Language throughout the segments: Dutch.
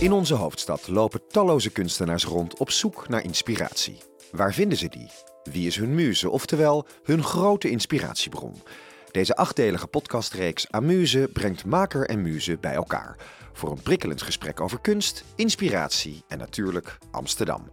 In onze hoofdstad lopen talloze kunstenaars rond op zoek naar inspiratie. Waar vinden ze die? Wie is hun muze, oftewel hun grote inspiratiebron? Deze achtdelige podcastreeks Amuse brengt maker en muze bij elkaar. Voor een prikkelend gesprek over kunst, inspiratie en natuurlijk Amsterdam.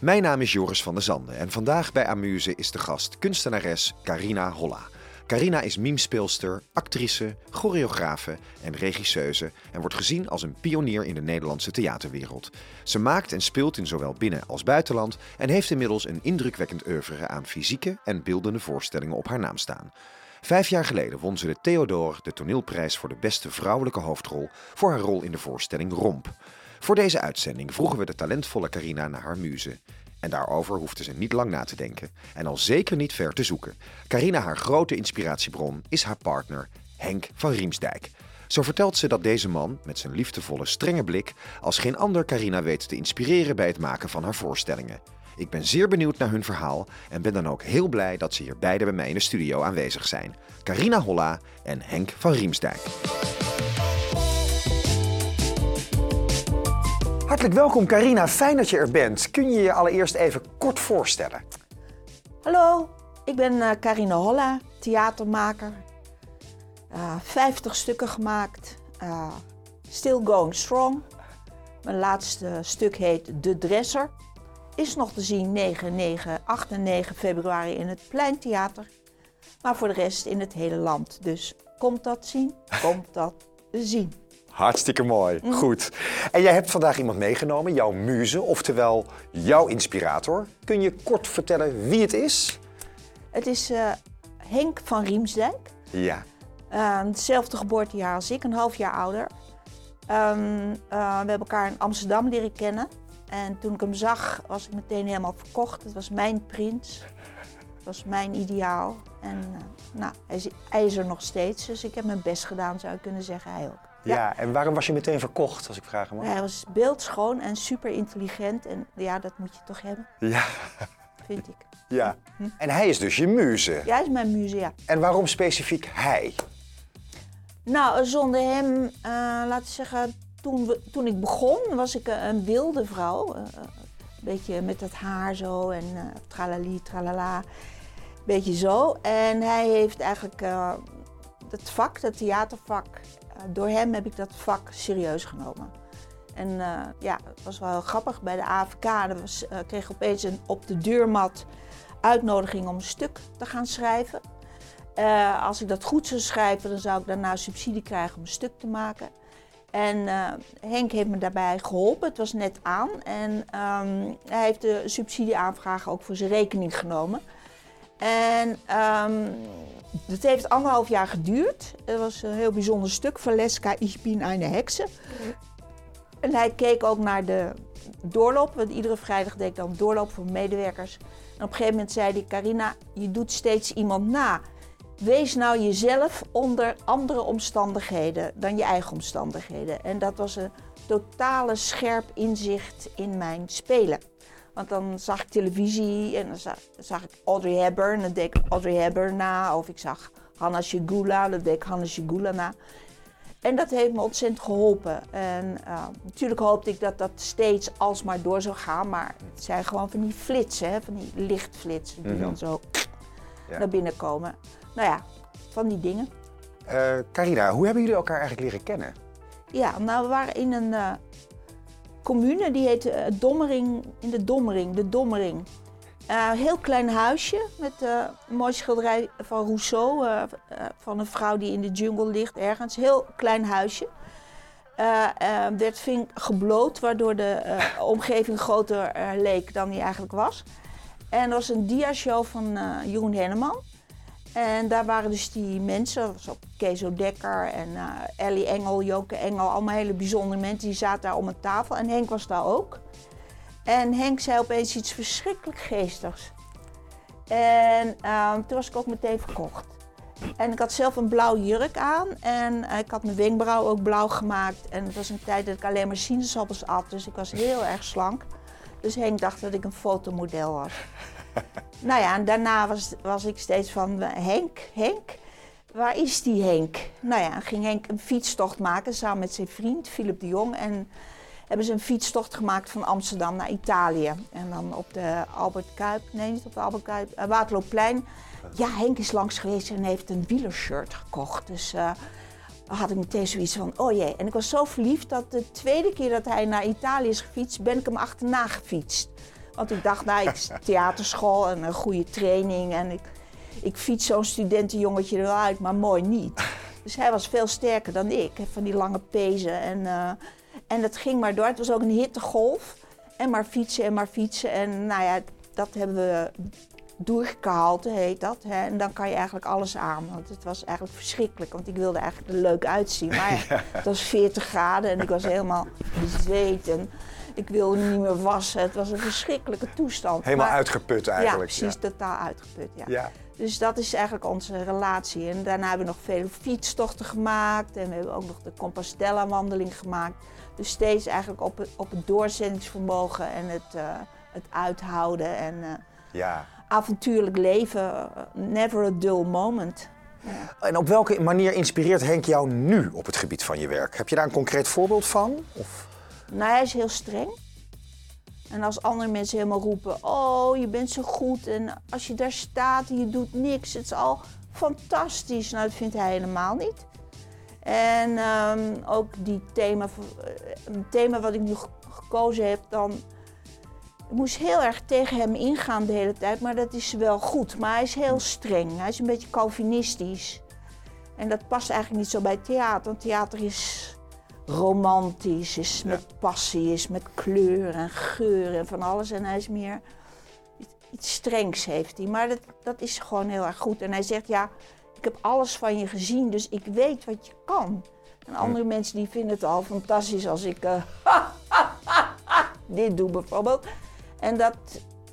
Mijn naam is Joris van der Zanden en vandaag bij Amuse is de gast kunstenares Carina Holla. Carina is memespeelster, actrice, choreografe en regisseuse en wordt gezien als een pionier in de Nederlandse theaterwereld. Ze maakt en speelt in zowel binnen- als buitenland en heeft inmiddels een indrukwekkend oeuvre aan fysieke en beeldende voorstellingen op haar naam staan. Vijf jaar geleden won ze de Theodor, de toneelprijs voor de beste vrouwelijke hoofdrol, voor haar rol in de voorstelling Romp. Voor deze uitzending vroegen we de talentvolle Carina naar haar muze. En daarover hoefde ze niet lang na te denken en al zeker niet ver te zoeken. Carina, haar grote inspiratiebron, is haar partner Henk van Riemsdijk. Zo vertelt ze dat deze man, met zijn liefdevolle, strenge blik, als geen ander Carina weet te inspireren bij het maken van haar voorstellingen. Ik ben zeer benieuwd naar hun verhaal en ben dan ook heel blij dat ze hier beide bij mij in de studio aanwezig zijn. Carina Holla en Henk van Riemsdijk. Hartelijk welkom Carina, fijn dat je er bent. Kun je je allereerst even kort voorstellen? Hallo, ik ben uh, Carina Holla, theatermaker. Uh, 50 stukken gemaakt. Uh, still going strong. Mijn laatste stuk heet De Dresser. Is nog te zien 9, 9, 8 en 9 februari in het Pleintheater. Maar voor de rest in het hele land. Dus komt dat zien, komt dat zien. Hartstikke mooi, goed. En jij hebt vandaag iemand meegenomen, jouw muze, oftewel jouw inspirator. Kun je kort vertellen wie het is? Het is uh, Henk van Riemsdijk. Ja. Uh, hetzelfde geboortejaar als ik, een half jaar ouder. Um, uh, we hebben elkaar in Amsterdam leren kennen. En toen ik hem zag, was ik meteen helemaal verkocht. Het was mijn prins. Het was mijn ideaal. En nou, hij is, hij is er nog steeds, dus ik heb mijn best gedaan, zou ik kunnen zeggen. Hij ook. Ja. ja, en waarom was je meteen verkocht, als ik vragen mag? Hij was beeldschoon en super intelligent. En ja, dat moet je toch hebben. Ja. Vind ik. Ja. En hij is dus je muze? Ja, hij is mijn muze, ja. En waarom specifiek hij? Nou, zonder hem, uh, laten we zeggen, toen, we, toen ik begon was ik een, een wilde vrouw. Uh, een beetje met dat haar zo en uh, tralali, tralala. Beetje zo. En hij heeft eigenlijk het vak, het theatervak, door hem heb ik dat vak serieus genomen. En uh, ja, het was wel grappig. Bij de AFK was, uh, kreeg ik opeens een, op de deurmat uitnodiging om een stuk te gaan schrijven. Als ik dat goed zou schrijven, dan zou ik daarna subsidie krijgen om een stuk te maken. En Henk heeft me daarbij geholpen. Het was net aan. En um, hij heeft de subsidieaanvraag ook voor zijn rekening genomen. En um, het heeft anderhalf jaar geduurd. Het was een heel bijzonder stuk. Valeska, ich bin eine Hexe. En hij keek ook naar de doorloop. Want iedere vrijdag deed ik dan doorloop voor medewerkers. En op een gegeven moment zei hij, Carina, je doet steeds iemand na. Wees nou jezelf onder andere omstandigheden dan je eigen omstandigheden. En dat was een totale scherp inzicht in mijn spelen. Want dan zag ik televisie en dan zag, zag ik Audrey Hepburn, dan deed ik Audrey Hepburn na. Of ik zag Hanna Shigula, dan deed ik Hanna Shigula na. En dat heeft me ontzettend geholpen. En uh, natuurlijk hoopte ik dat dat steeds alsmaar door zou gaan. Maar het zijn gewoon van die flitsen, hè, van die lichtflitsen die mm -hmm. dan zo ja. naar binnen komen. Nou ja, van die dingen. Uh, Carina, hoe hebben jullie elkaar eigenlijk leren kennen? Ja, nou we waren in een uh, commune die heette uh, Dommering, in de Dommering, de Dommering. Uh, een heel klein huisje met uh, een mooi schilderij van Rousseau, van een vrouw die in de jungle ligt ergens. Heel klein huisje. werd vink gebloot, waardoor de omgeving groter leek dan die eigenlijk was. En er was een diashow van Jeroen Henneman. En daar waren dus die mensen, ook Kees Dekker en Ellie Engel, Joke Engel, allemaal hele bijzondere mensen. Die zaten daar om een tafel en Henk was daar ook. En Henk zei opeens iets verschrikkelijk geestigs. En uh, toen was ik ook meteen verkocht. En ik had zelf een blauw jurk aan en uh, ik had mijn wenkbrauw ook blauw gemaakt. En het was een tijd dat ik alleen maar sinaasappels at, dus ik was heel erg slank. Dus Henk dacht dat ik een fotomodel was. nou ja, en daarna was, was ik steeds van Henk, Henk, waar is die Henk? Nou ja, ging Henk een fietstocht maken samen met zijn vriend Philip de Jong. En hebben ze een fietstocht gemaakt van Amsterdam naar Italië. En dan op de Albert Kuip, nee niet op de Albert Kuip, uh, Waterloopplein. Ja, Henk is langs geweest en heeft een wielershirt gekocht. Dus uh, had ik meteen zoiets van, oh jee. En ik was zo verliefd dat de tweede keer dat hij naar Italië is gefietst, ben ik hem achterna gefietst. Want ik dacht, nou, ik theaterschool en een goede training. En ik, ik fiets zo'n studentenjongetje er wel uit, maar mooi niet. Dus hij was veel sterker dan ik, van die lange pezen. En, uh, en dat ging maar door. Het was ook een hittegolf. En maar fietsen en maar fietsen. En nou ja, dat hebben we doorgehaald, heet dat. Hè. En dan kan je eigenlijk alles aan. Want het was eigenlijk verschrikkelijk. Want ik wilde eigenlijk er leuk uitzien. Maar ja, het was 40 graden en ik was helemaal bezweten. Ik wilde niet meer wassen. Het was een verschrikkelijke toestand. Helemaal maar, uitgeput eigenlijk. Ja, precies. Totaal uitgeput, ja. ja. Dus dat is eigenlijk onze relatie. En daarna hebben we nog veel fietstochten gemaakt. En we hebben ook nog de Compostela-wandeling gemaakt. Dus steeds eigenlijk op het, op het doorzettingsvermogen en het, uh, het uithouden. En uh, ja. avontuurlijk leven. Never a dull moment. Ja. En op welke manier inspireert Henk jou nu op het gebied van je werk? Heb je daar een concreet voorbeeld van? Of? Nou, hij is heel streng. En als andere mensen helemaal roepen: Oh, je bent zo goed. En als je daar staat en je doet niks, het is al fantastisch. Nou, dat vindt hij helemaal niet. En um, ook die thema, een thema wat ik nu gekozen heb, dan. Ik moest heel erg tegen hem ingaan de hele tijd, maar dat is wel goed. Maar hij is heel streng. Hij is een beetje Calvinistisch. En dat past eigenlijk niet zo bij theater. Want theater is romantisch, is met passie, is met kleur en geur en van alles. En hij is meer iets strengs heeft hij. Maar dat, dat is gewoon heel erg goed. En hij zegt, ja, ik heb alles van je gezien, dus ik weet wat je kan. En andere mensen die vinden het al fantastisch als ik uh, dit doe bijvoorbeeld. En dat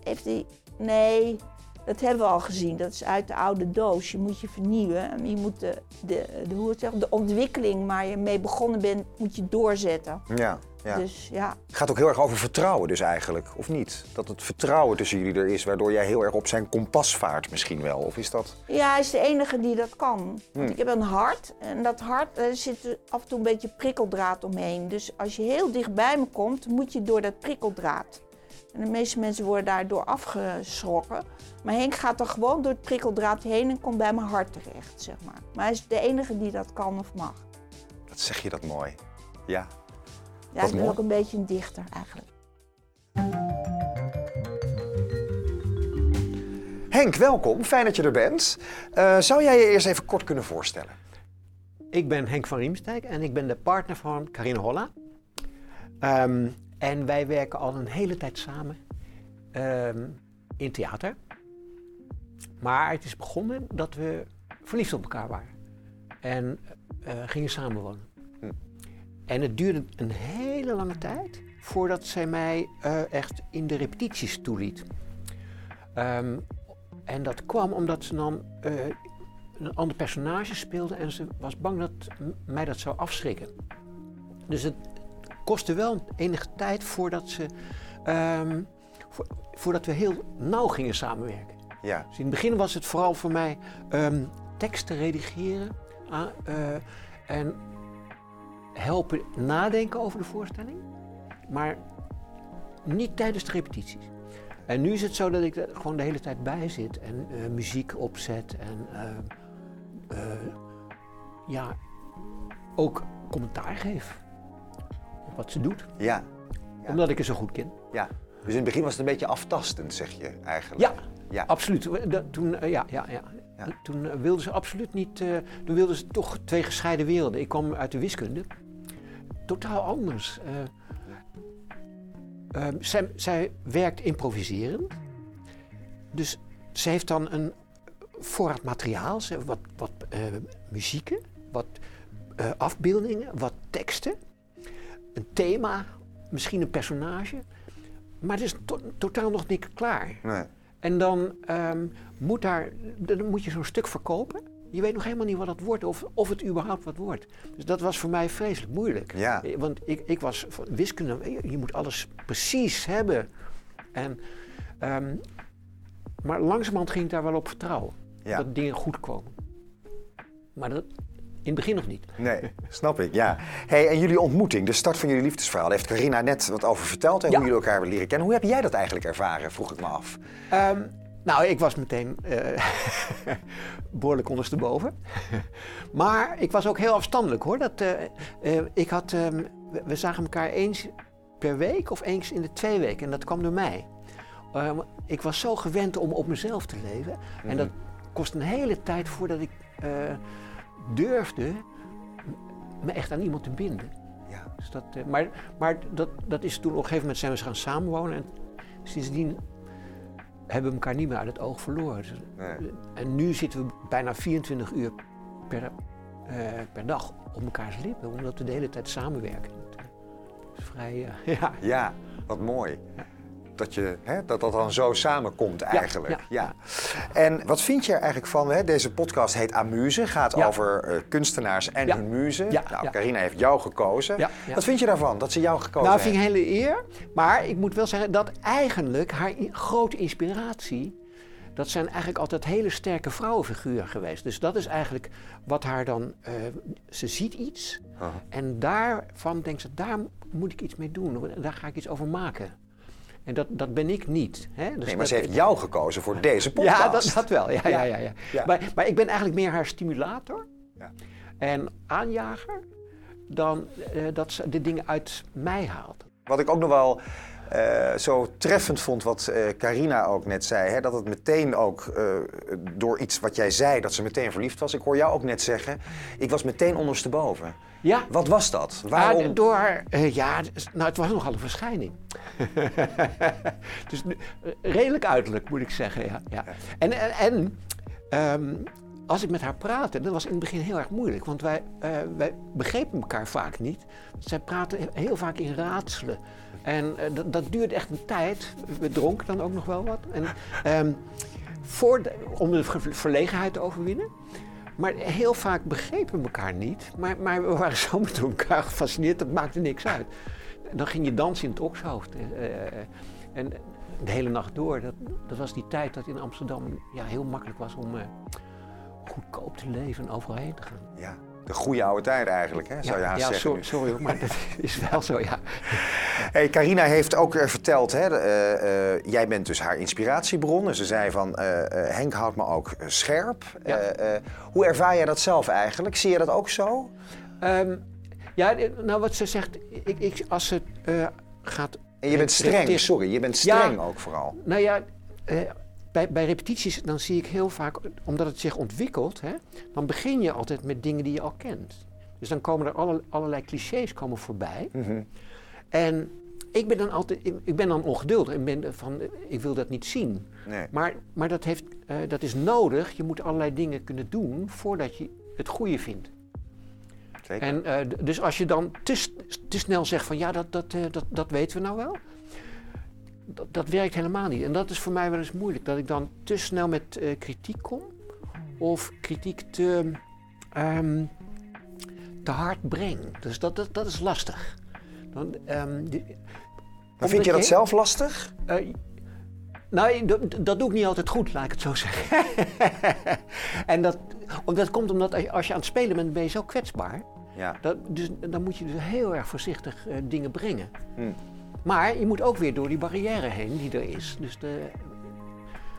heeft hij, nee, dat hebben we al gezien. Dat is uit de oude doos. Je moet je vernieuwen. Je moet de, de, de, hoe het zegt, de ontwikkeling waar je mee begonnen bent, moet je doorzetten. Ja, ja. Dus, ja. Het gaat ook heel erg over vertrouwen dus eigenlijk, of niet? Dat het vertrouwen tussen jullie er is, waardoor jij heel erg op zijn kompas vaart misschien wel, of is dat? Ja, hij is de enige die dat kan. Want hmm. ik heb een hart en dat hart er zit af en toe een beetje prikkeldraad omheen. Dus als je heel dicht bij me komt, moet je door dat prikkeldraad. En de meeste mensen worden daardoor afgeschrokken. Maar Henk gaat er gewoon door het prikkeldraad heen en komt bij mijn hart terecht, zeg maar. Maar hij is de enige die dat kan of mag. Dat zeg je dat mooi. Ja. Ja, ik ben ook een beetje een dichter eigenlijk. Henk, welkom. Fijn dat je er bent. Uh, zou jij je eerst even kort kunnen voorstellen? Ik ben Henk van Riemstijk en ik ben de partner van Carine Holla. Um, en wij werken al een hele tijd samen um, in theater. Maar het is begonnen dat we verliefd op elkaar waren. En uh, gingen samenwonen. Hm. En het duurde een hele lange tijd voordat zij mij uh, echt in de repetities toeliet. Um, en dat kwam omdat ze dan uh, een ander personage speelde en ze was bang dat mij dat zou afschrikken. Dus het, kostte wel enige tijd voordat, ze, um, voordat we heel nauw gingen samenwerken. Ja. Dus in het begin was het vooral voor mij um, teksten redigeren uh, en helpen nadenken over de voorstelling, maar niet tijdens de repetities. En nu is het zo dat ik er gewoon de hele tijd bij zit en uh, muziek opzet en uh, ja, ook commentaar geef wat ze doet. Ja. ja. Omdat ik haar zo goed ken. Ja. Dus in het begin was het een beetje aftastend, zeg je eigenlijk. Ja, ja. absoluut. Toen, uh, ja, ja, ja. ja. toen uh, wilden ze absoluut niet. Uh, toen wilden ze toch twee gescheiden werelden. Ik kwam uit de wiskunde. Totaal anders. Ehm, zij, zij werkt improviserend. Dus ze heeft dan een voorraad materiaal, wat, wat muzieken, wat afbeeldingen, wat teksten een thema, misschien een personage, maar het is totaal nog niet klaar. Nee. En dan, um, moet daar, dan moet je zo'n stuk verkopen. Je weet nog helemaal niet wat het wordt of, of het überhaupt wat wordt. Dus dat was voor mij vreselijk moeilijk. Ja. Eh, want ik, ik was van wiskunde, je moet alles precies hebben. En, um, maar langzamerhand ging ik daar wel op vertrouwen. Ja. Dat dingen goed komen. Maar dat, het begin nog niet. Nee, snap ik, ja. Hey, en jullie ontmoeting, de start van jullie liefdesverhaal, daar heeft Carina net wat over verteld en Ja. hoe jullie elkaar hebben leren kennen. Hoe heb jij dat eigenlijk ervaren, vroeg ik me af. Ehm, nou, ik was meteen eh, behoorlijk ondersteboven. maar ik was ook heel afstandelijk hoor. Dat, eh, eh, ik had, ehm, we, we zagen elkaar eens per week of eens in de twee weken. En dat kwam door mij. Ehm, ik was zo gewend om op mezelf te leven. En dat kost een hele tijd voordat ik durfde me echt aan iemand te binden. Ja. Dus dat, eh, maar maar dat, dat is toen op een gegeven moment zijn we gaan samenwonen. En sindsdien hebben we elkaar niet meer uit het oog verloren. Dus, Nee. En nu zitten we bijna 24 uur per, eh, per dag op elkaars lippen, omdat we de hele tijd samenwerken. Dat is vrij, eh, ja. Ja, wat mooi. Dat, je, hè, dat dat dan zo samenkomt eigenlijk. Ja, ja. En wat vind je er eigenlijk van, hè? deze podcast heet Amuse, gaat Ja. over eh, kunstenaars en hun muze. Nou. Carina heeft jou gekozen. Wat vind je daarvan, dat ze jou gekozen Nou, vind ik heeft? een hele eer. Maar ik moet wel zeggen dat eigenlijk haar grote inspiratie. Dat zijn eigenlijk altijd hele sterke vrouwenfiguren geweest. Dus dat is eigenlijk wat haar dan. eh, ze ziet iets. En daarvan denkt ze: daar moet ik iets mee doen. Daar ga ik iets over maken. En dat, dat ben ik niet. Hè? Dus Nee, maar ze heeft jou gekozen voor deze podcast. ja, dat, dat wel. Ja, ja. Ja, ja, Ja. Maar, maar ik ben eigenlijk meer haar stimulator Ja. en aanjager dan eh, dat ze de dingen uit mij haalt. Wat ik ook nog wel eh, zo treffend vond, wat eh, Carina ook net zei, hè, dat het meteen ook eh, door iets wat jij zei, dat ze meteen verliefd was. Ik hoor jou ook net zeggen, ik was meteen ondersteboven. Ja, Wat was dat? Ah, Waarom? door, ja, nou, het was nogal een verschijning. dus redelijk uiterlijk, moet ik zeggen. Ja, ja. En, en, en ehm, als ik met haar praatte, dat was in het begin heel erg moeilijk. Want wij, eh, wij begrepen elkaar vaak niet. Zij praten he- heel vaak in raadselen. En eh, dat, dat duurde echt een tijd. We dronken dan ook nog wel wat. En, ehm, voor om de ver- verlegenheid te overwinnen. Maar heel vaak begrepen we elkaar niet. Maar, maar we waren zo met elkaar gefascineerd, dat maakte niks uit. Dan ging je dansen in het okshoofd. eh, en de hele nacht door. Dat, dat was die tijd dat in Amsterdam ja, heel makkelijk was om goedkoop te leven en overal heen te gaan. Ja, de goede oude tijd eigenlijk, hè, zou je haast ja zeggen. sorry, nu. sorry hoor, maar dat is wel zo, ja. Hey, Carina heeft ook eh, verteld, hè, eh, eh, jij bent dus haar inspiratiebron. En ze zei van, Henk houdt me ook scherp. Ja. Hoe ervaar jij dat zelf eigenlijk? Zie je dat ook zo? Ehm, ja, nou wat ze zegt, ik, ik, als ze gaat... En je bent streng, sorry, je bent Ja. streng ook vooral. Nou ja, bij, bij repetities dan zie ik heel vaak, omdat het zich ontwikkelt, hè, dan begin je altijd met dingen die je al kent. Dus dan komen er alle, allerlei clichés komen voorbij. Mhm. En ik ben dan altijd, ik, ik ben dan ongeduldig en ben van, ik wil dat niet zien. Nee. Maar, maar dat, heeft, eh, dat is nodig. Je moet allerlei dingen kunnen doen voordat je het goede vindt. Zeker. En eh, dus als je dan te, te snel zegt van ja, dat, dat, eh, dat, dat weten we nou wel. Dat, dat werkt helemaal niet. En dat is voor mij wel eens moeilijk. Dat ik dan te snel met eh, kritiek kom. Of kritiek te, ehm, te hard breng. Dus dat, dat, dat is lastig. Dan, ehm, die- maar vind je dat zelf lastig? eh, nou, dat, dat doe ik niet altijd goed, laat ik het zo zeggen. en dat, dat komt omdat als je- als je aan het spelen bent, ben je zo kwetsbaar. Ja. Dat, dus, dan moet je dus heel erg voorzichtig eh, dingen brengen. Hm. Maar je moet ook weer door die barrière heen die er is. Dus, de,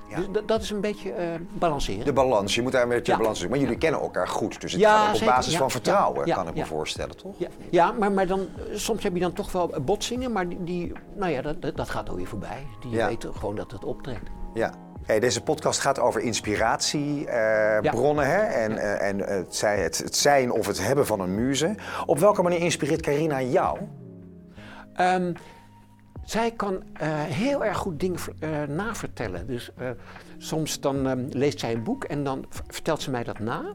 Ja. dus dat- is een beetje eh, balanceren. De balans, je moet daar een beetje Ja. balans zoeken. Maar jullie kennen elkaar goed, dus het gaat op basis van vertrouwen, kan ik me voorstellen, toch? Ja, ja maar, maar dan, soms heb je dan toch wel botsingen, maar die, die nou ja, dat, dat, gaat ook weer voorbij. Die weten gewoon dat het optrekt. Ja. Hey, deze podcast gaat over inspiratiebronnen en, eh, en het, zij, het, het zijn of het hebben van een muze. Op welke manier inspireert Carina jou? Ehm, zij kan eh, heel erg goed dingen eh, navertellen. Dus eh, soms dan ehm, leest zij een boek en dan vertelt ze mij dat na.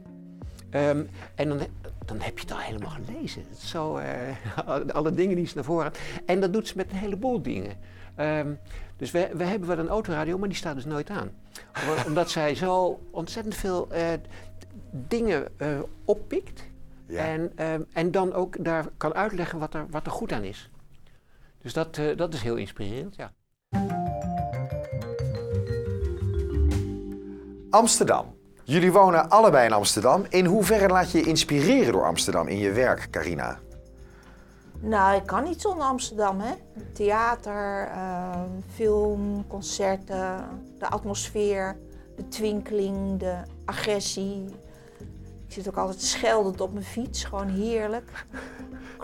Ehm, en dan, dan heb je het al helemaal gelezen. Zo, alle dingen die ze naar voren haalt. En dat doet ze met een heleboel dingen. Ehm, dus we, we hebben wel een autoradio, maar die staat dus nooit aan. Om- Omdat zij zo ontzettend veel dingen oppikt. Ja. En, en dan ook daar kan uitleggen wat er, wat er goed aan is. Dus dat, eh, dat is heel inspirerend, ja. Amsterdam. Jullie wonen allebei in Amsterdam. In hoeverre laat je je inspireren door Amsterdam in je werk, Carina? Nou, ik kan niet zonder Amsterdam, hè. Theater, eh, film, concerten, de atmosfeer, de twinkeling, de agressie. Ik zit ook altijd scheldend op mijn fiets, gewoon heerlijk.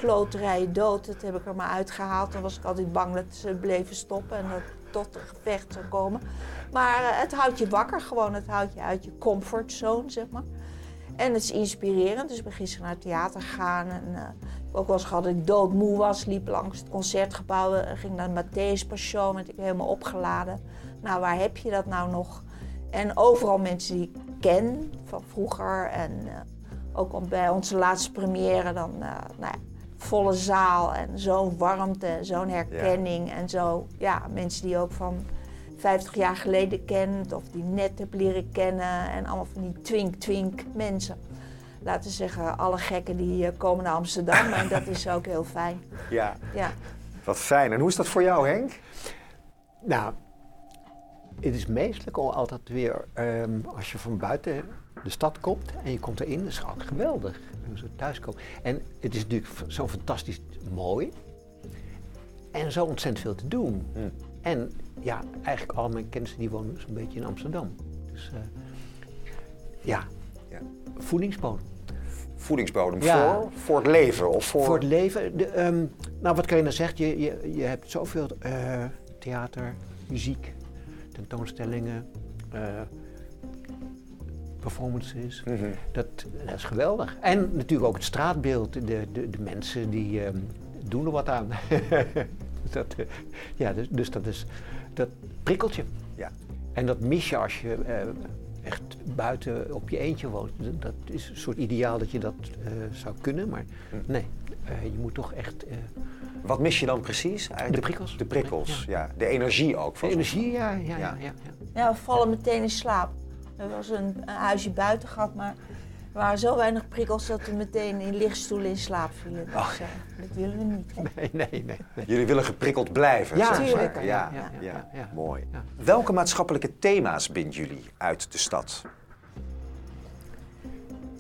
Kloterij dood, dat heb ik er maar uitgehaald. Dan was ik altijd bang dat ze bleven stoppen en dat het tot een gevecht zou komen. Maar eh, het houdt je wakker gewoon, het houdt je uit je comfortzone, zeg maar. En het is inspirerend, dus ik ben gisteren naar het theater gegaan. En, eh, heb ook wel eens gehad dat ik doodmoe was, liep langs het concertgebouw, en ging naar de Matthäus Passion, werd ik helemaal opgeladen. Nou, waar heb je dat nou nog? En overal mensen die ik ken van vroeger. En eh, ook bij onze laatste première dan, eh, nou ja, volle zaal en zo'n warmte, en zo'n herkenning. En zo, ja, mensen die je ook van 50 jaar geleden kent of die net heb leren kennen. En allemaal van die twink-twink mensen. Laten we zeggen, alle gekken die eh, komen naar Amsterdam en dat is ook heel fijn. Ja. Ja. Wat fijn. En hoe is dat voor jou, Henk? Nou, het is meestelijk om altijd weer, ehm, als je van buiten de stad komt en je komt erin, dat is gewoon geweldig. Hoe ze thuiskomen. En het is natuurlijk zo fantastisch mooi. En zo ontzettend veel te doen. Hm. En ja, eigenlijk al mijn kennissen die wonen zo'n beetje in Amsterdam. Dus eh, ja, Ja. voedingsbodem. Voedingsbodem Ja. voor, voor het leven of voor... Voor het leven. De, ehm, nou, wat je nou zegt? Je, je, je hebt zoveel eh, theater, muziek, tentoonstellingen, eh, performances. Mhm. Dat, dat is geweldig. En natuurlijk ook het straatbeeld. De, de, de mensen die ehm, doen er wat aan. dat, eh, ja, dus, dus dat is dat prikkelt je. Ja. En dat mis je als je eh, echt buiten op je eentje woont. Dat- is een soort ideaal dat je dat zou kunnen, maar nee, eh, je moet toch echt Wat mis je dan precies? Eigenlijk De prikkels. De prikkels, ja. De energie ook. de energie, ja, ja, ja. Ja. ja, we vallen meteen in slaap. Er was een, een huisje buiten gehad, maar er waren zo weinig prikkels dat we meteen in lichtstoelen in slaap vielen. Dus Oh. eh, dat willen we niet. hè. Nee, nee, nee. nee. Jullie willen geprikkeld blijven. Ja, zeg maar. tuurlijk. Ja, Ja, ja, ja, ja, ja. mooi. Ja. Welke maatschappelijke thema's bindt jullie uit de stad?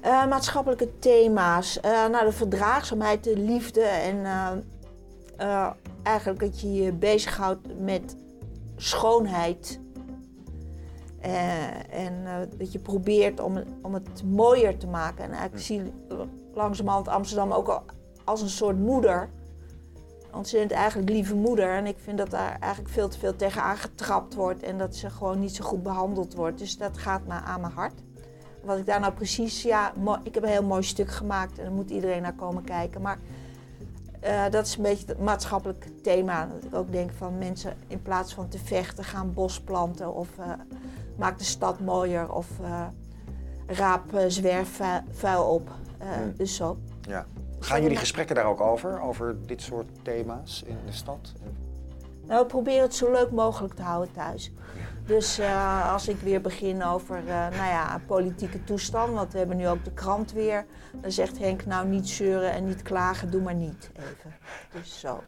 Eh, maatschappelijke thema's. Eh, nou, de verdraagzaamheid, de liefde en eh, eh, eigenlijk dat je je bezighoudt met schoonheid. Eh, en eh, dat je probeert om, het- om het mooier te maken. En eigenlijk zie je langzamerhand Amsterdam ook al als een soort moeder. Ontzettend eigenlijk lieve moeder. En ik vind dat daar eigenlijk veel te veel tegen aangetrapt wordt. En dat ze gewoon niet zo goed behandeld wordt. Dus dat gaat me aan mijn hart. Wat ik daar nou precies, ja, ik heb een heel mooi stuk gemaakt en daar moet iedereen naar komen kijken. Maar eh, dat is een beetje het maatschappelijk thema. Dat ik ook denk van mensen in plaats van te vechten gaan bos planten of eh, maak de stad mooier of eh, raap zwerfvuil op. Hmm. Dus zo. Ja. Gaan jullie gesprekken daar ook over? Over dit soort thema's in de stad? Nou, we proberen het zo leuk mogelijk te houden thuis. Dus eh, als ik weer begin over eh, nou ja, politieke toestand, want we hebben nu ook de krant weer, dan zegt Henk nou niet zeuren en niet klagen, doe maar niet even. Dus zo.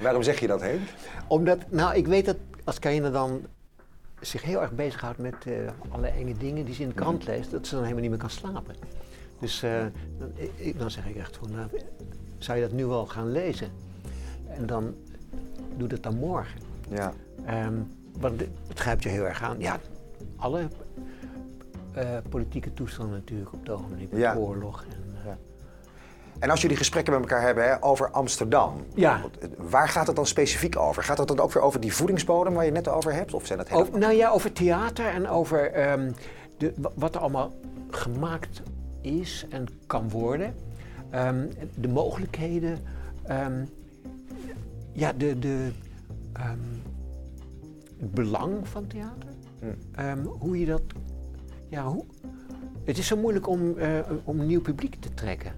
Waarom zeg je dat, Henk? Omdat, nou, ik weet dat als Carina dan zich heel erg bezighoudt met eh alle enge dingen die ze in de krant leest, dat ze dan helemaal niet meer kan slapen. Dus eh, dan, ik- dan zeg ik echt van, nou, zou je dat nu wel gaan lezen? En dan doe dat dan morgen. Ja. Ehm, want het grijpt je heel erg aan. Ja, alle eh, politieke toestanden natuurlijk op het ogenblik. Met Ja. oorlog. En, eh, Ja. En als jullie gesprekken met elkaar hebben hè, over Amsterdam, Ja. waar gaat het dan specifiek over? Gaat het dan ook weer over die voedingsbodem waar je net over hebt? Of zijn dat. Over, nou ja, over theater en over ehm, de, wa- wat er allemaal gemaakt is en kan worden. Ehm, de mogelijkheden. ehm, ja, de, de, het belang van theater. Ehm, hoe je dat. Ja, hoe, het is zo moeilijk om, eh, om een nieuw publiek te trekken.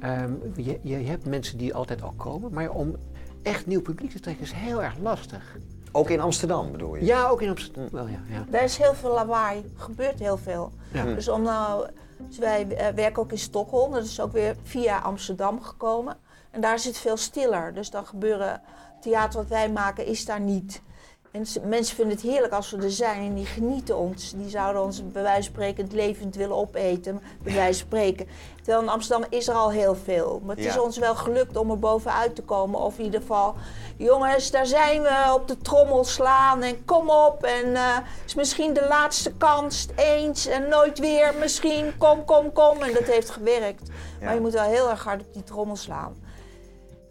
Ehm, je, je hebt mensen die altijd al komen, maar om echt nieuw publiek te trekken is heel erg lastig. Ook in Amsterdam bedoel je? Ja, ook in Amsterdam. Wel, ja, ja. Daar is heel veel lawaai, er gebeurt heel veel. Ja. Dus, om nou, dus wij eh, werken ook in Stockholm, dat is ook weer via Amsterdam gekomen. En daar is het veel stiller, dus dan gebeuren, theater wat wij maken is daar niet. En mensen vinden het heerlijk als we er zijn en die genieten ons. Die zouden ons bij wijze van spreken het levend willen opeten, bij wijze van spreken. Terwijl in Amsterdam is er al heel veel. Maar het is ons wel gelukt om er bovenuit te komen. Of in ieder geval, jongens, daar zijn we, op de trommel slaan en kom op. En eh is misschien de laatste kans, eens en nooit weer. Misschien, kom, kom, kom. En dat heeft gewerkt. Ja. Maar je moet wel heel erg hard op die trommel slaan.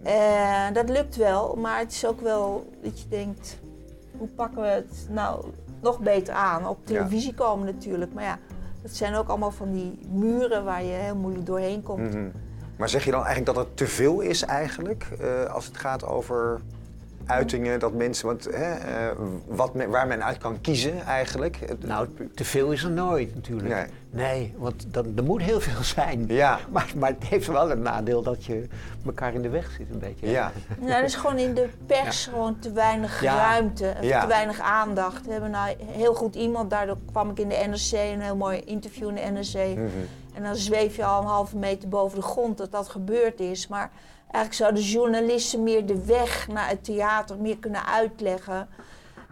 En dat lukt wel, maar het is ook wel dat je denkt, hoe pakken we het nou nog beter aan? Op televisie komen natuurlijk, maar ja, dat zijn ook allemaal van die muren waar je heel moeilijk doorheen komt. Mhm. Maar zeg je dan eigenlijk dat het te veel is eigenlijk, eh, als het gaat over uitingen, dat mensen, want, hè, eh, wat men- waar men uit kan kiezen eigenlijk? Het- Nou, te veel is er nooit natuurlijk. Nee. Nee, want dan, er moet heel veel zijn. Ja. Maar, maar het heeft wel een nadeel dat je elkaar in de weg zit een beetje. Ja. Nou, er is gewoon in de pers gewoon te weinig Ja. ruimte, Ja. te weinig aandacht. We hebben nou heel goed iemand, daardoor kwam ik in de NRC, een heel mooi interview in de NRC. Mhm. En dan zweef je al een halve meter boven de grond dat dat gebeurd is. Maar eigenlijk zouden journalisten meer de weg naar het theater meer kunnen uitleggen.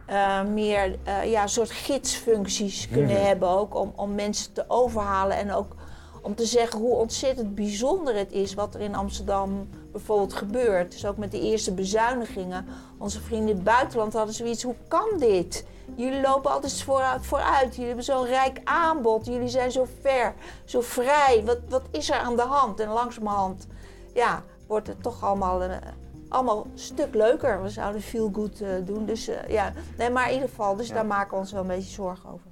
Eh, meer eh, ja, een soort gidsfuncties kunnen Mhm. hebben ook om, om mensen te overhalen. En ook om te zeggen hoe ontzettend bijzonder het is wat er in Amsterdam bijvoorbeeld gebeurt. Dus ook met de eerste bezuinigingen. Onze vrienden in het buitenland hadden zoiets, hoe kan dit? Jullie lopen altijd vooruit, vooruit. Jullie hebben zo'n rijk aanbod. Jullie zijn zo ver, zo vrij. Wat, wat is er aan de hand? En langzamerhand ja, wordt het toch allemaal, eh, allemaal een stuk leuker. We zouden feel good eh, doen. Dus eh, ja, nee, maar in ieder geval, dus Ja. daar maken we ons wel een beetje zorgen over.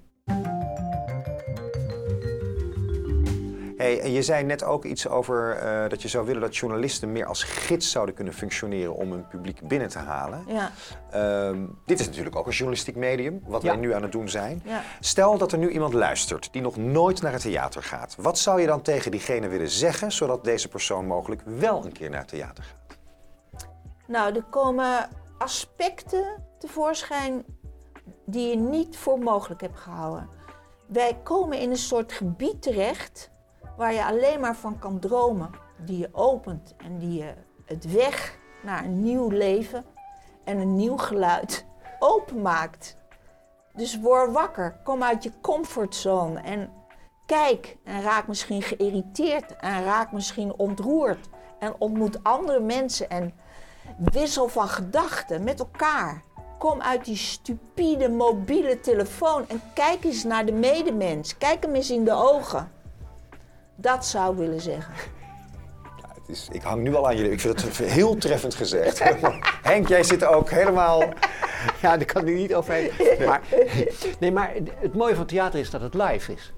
Hey, en je zei net ook iets over eh, dat je zou willen dat journalisten meer als gids zouden kunnen functioneren om hun publiek binnen te halen. Ja, Ehm, dit is natuurlijk ook een journalistiek medium, wat Ja. wij nu aan het doen zijn. ja. Stel dat er nu iemand luistert die nog nooit naar het theater gaat. Wat zou je dan tegen diegene willen zeggen, zodat deze persoon mogelijk wel een keer naar het theater gaat? Nou, er komen aspecten tevoorschijn die je niet voor mogelijk hebt gehouden. Wij komen in een soort gebied terecht waar je alleen maar van kan dromen. Die je opent en die je het weg naar een nieuw leven en een nieuw geluid openmaakt. Dus word wakker, kom uit je comfortzone en kijk en raak misschien geïrriteerd en raak misschien ontroerd en ontmoet andere mensen en wissel van gedachten met elkaar. Kom uit die stupide mobiele telefoon en kijk eens naar de medemens. Kijk hem eens in de ogen. Dat zou ik willen zeggen. Ja, het is, ik hang nu al aan je. Ik vind het heel treffend gezegd. Henk, jij zit ook helemaal. Ja, daar kan ik niet overheen. Maar, nee, maar het mooie van theater is dat het live is.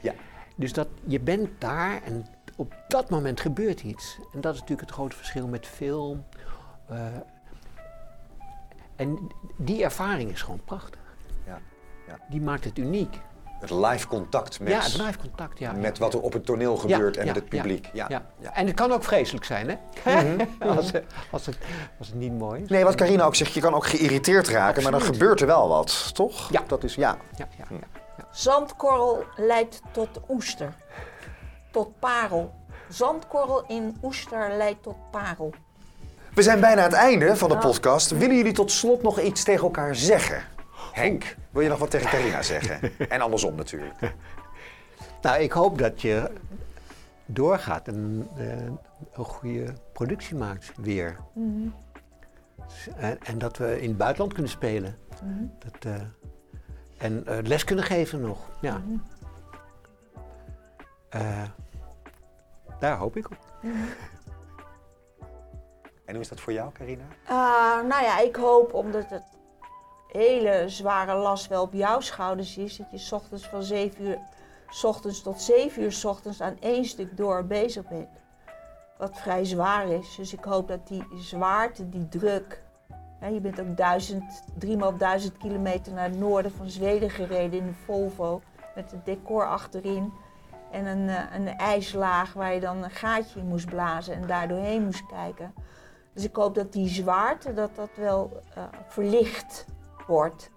Ja. Dus dat je bent daar en op dat moment gebeurt iets. En dat is natuurlijk het grote verschil met film. Eh, en die ervaring is gewoon prachtig. Ja, ja. Die maakt het uniek. Het live contact met, ja, het live contact. Ja, met wat er op het toneel Ja, gebeurt en ja, met het publiek. Ja, Ja. ja. En het kan ook vreselijk zijn, hè? als, als, het, als het niet mooi is. Nee, wat Carina ook zegt, je kan ook geïrriteerd raken, maar dan gebeurt er wel wat, toch? Ja. Dat is, ja. Ja, ja, ja. Zandkorrel leidt tot oester. Tot parel. Zandkorrel in oester leidt tot parel. We zijn bijna aan het einde van de podcast. Willen jullie tot slot nog iets tegen elkaar zeggen? Henk, wil je nog wat tegen Carina zeggen? En andersom natuurlijk. Nou, ik hoop dat je doorgaat en eh, een goede productie maakt weer. Dus, En, en dat we in het buitenland kunnen spelen. Dat, eh, en eh, les kunnen geven nog. Ja. Eh, daar hoop ik op. En hoe is dat voor jou, Carina? Ah, nou ja, ik hoop omdat het hele zware last wel op jouw schouders is. Dat je 's ochtends van 7 uur s ochtends tot 7 uur s ochtends aan één stuk door bezig bent. Wat vrij zwaar is. Dus ik hoop dat die zwaarte, die druk. Je bent ook duizend, driemaal duizend kilometer naar het noorden van Zweden gereden in een Volvo. Met het decor achterin. En een, eh, een ijslaag waar je dan een gaatje in moest blazen en daar doorheen moest kijken. Dus ik hoop dat die zwaarte, dat dat wel eh, verlicht wordt.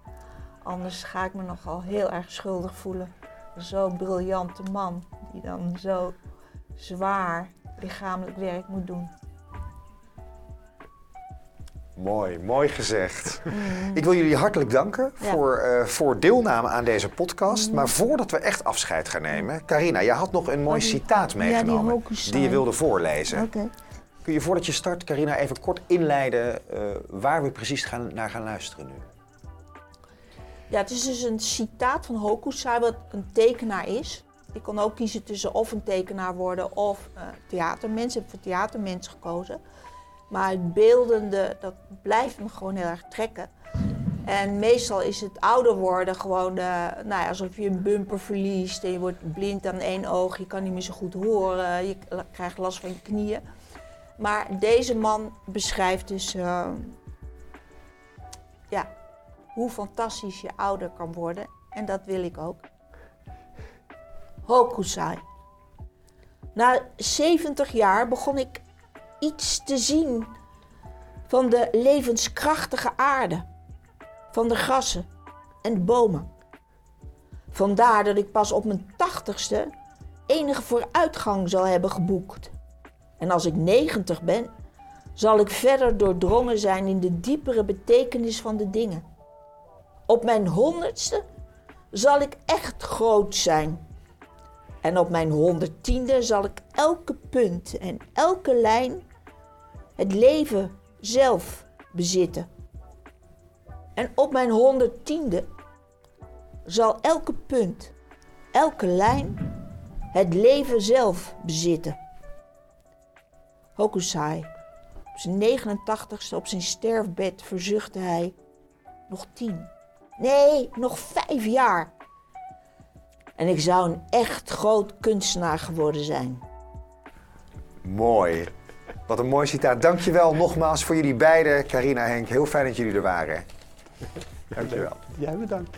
Anders ga ik me nogal heel erg schuldig voelen. Zo'n briljante man die dan zo zwaar lichamelijk werk moet doen. Mooi, mooi gezegd. Ik wil jullie hartelijk danken Ja. voor, eh, voor deelname aan deze podcast. Maar voordat we echt afscheid gaan nemen, Carina, jij had nog een mooi Oh, die- citaat ja, die meegenomen die je wilde voorlezen. Kun je voordat je start, Carina, even kort inleiden eh, waar we precies gaan, naar gaan luisteren nu? Ja, het is dus een citaat van Hokusai, wat een tekenaar is. Ik kon ook kiezen tussen of een tekenaar worden of eh theatermens. Ik heb voor theatermens gekozen. Maar het beeldende, dat blijft me gewoon heel erg trekken. En meestal is het ouder worden gewoon eh, nou ja, alsof je een bumper verliest en je wordt blind aan één oog, je kan niet meer zo goed horen, je krijgt last van je knieën. Maar deze man beschrijft dus eh, hoe fantastisch je ouder kan worden. En dat wil ik ook. Hokusai. Na 70 jaar begon ik iets te zien van de levenskrachtige aarde, van de grassen en bomen. Vandaar dat ik pas op mijn tachtigste enige vooruitgang zal hebben geboekt. En als ik 90 ben, zal ik verder doordrongen zijn in de diepere betekenis van de dingen. Op mijn honderdste zal ik echt groot zijn. En op mijn honderdtiende zal ik elke punt en elke lijn het leven zelf bezitten. En op mijn honderdtiende zal elke punt, elke lijn het leven zelf bezitten. Hokusai. Op zijn 89ste, op zijn sterfbed, verzuchtte hij. Nog tien. Nee, nog vijf jaar. En ik zou een echt groot kunstenaar geworden zijn. Mooi. Wat een mooi citaat. Dankjewel nogmaals voor jullie beiden, Carina en Henk. Heel fijn dat jullie er waren. Dankjewel. Jij bedankt.